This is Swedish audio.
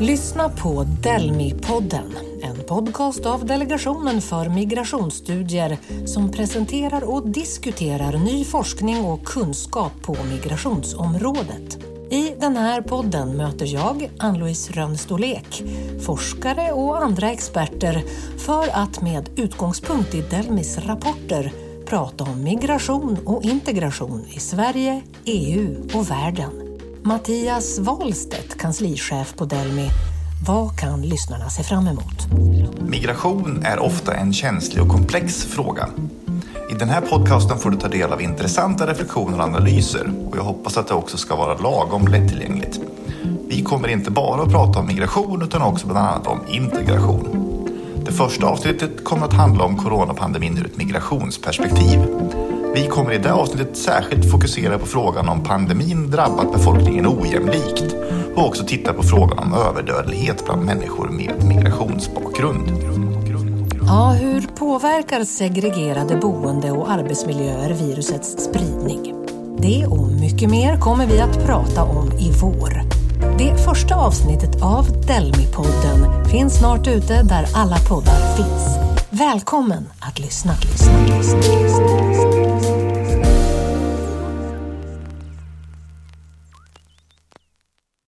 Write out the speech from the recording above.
Lyssna på Delmi-podden, en podcast av Delegationen för migrationsstudier som presenterar och diskuterar ny forskning och kunskap på migrationsområdet. I den här podden möter jag, Ann-Louise Rönstolek, forskare och andra experter för att med utgångspunkt i Delmis rapporter prata om migration och integration i Sverige, EU och världen. Mattias Wahlstedt, kanslichef på Delmi. Vad kan lyssnarna se fram emot? Migration är ofta en känslig och komplex fråga. I den här podcasten får du ta del av intressanta reflektioner och analyser och jag hoppas att det också ska vara lagom lättillgängligt. Vi kommer inte bara att prata om migration utan också bland annat om integration. Det första avsnittet kommer att handla om coronapandemin ur ett migrationsperspektiv. Vi kommer i det avsnittet särskilt fokusera på frågan om pandemin drabbat befolkningen ojämlikt och också titta på frågan om överdödlighet bland människor med migrationsbakgrund. Ja, hur påverkar segregerade boende och arbetsmiljöer virusets spridning? Det och mycket mer kommer vi att prata om i vår. Det första avsnittet av Delmi-podden finns snart ute där alla poddar finns. Välkommen att lyssna. lyssna, lyssna, lyssna, lyssna.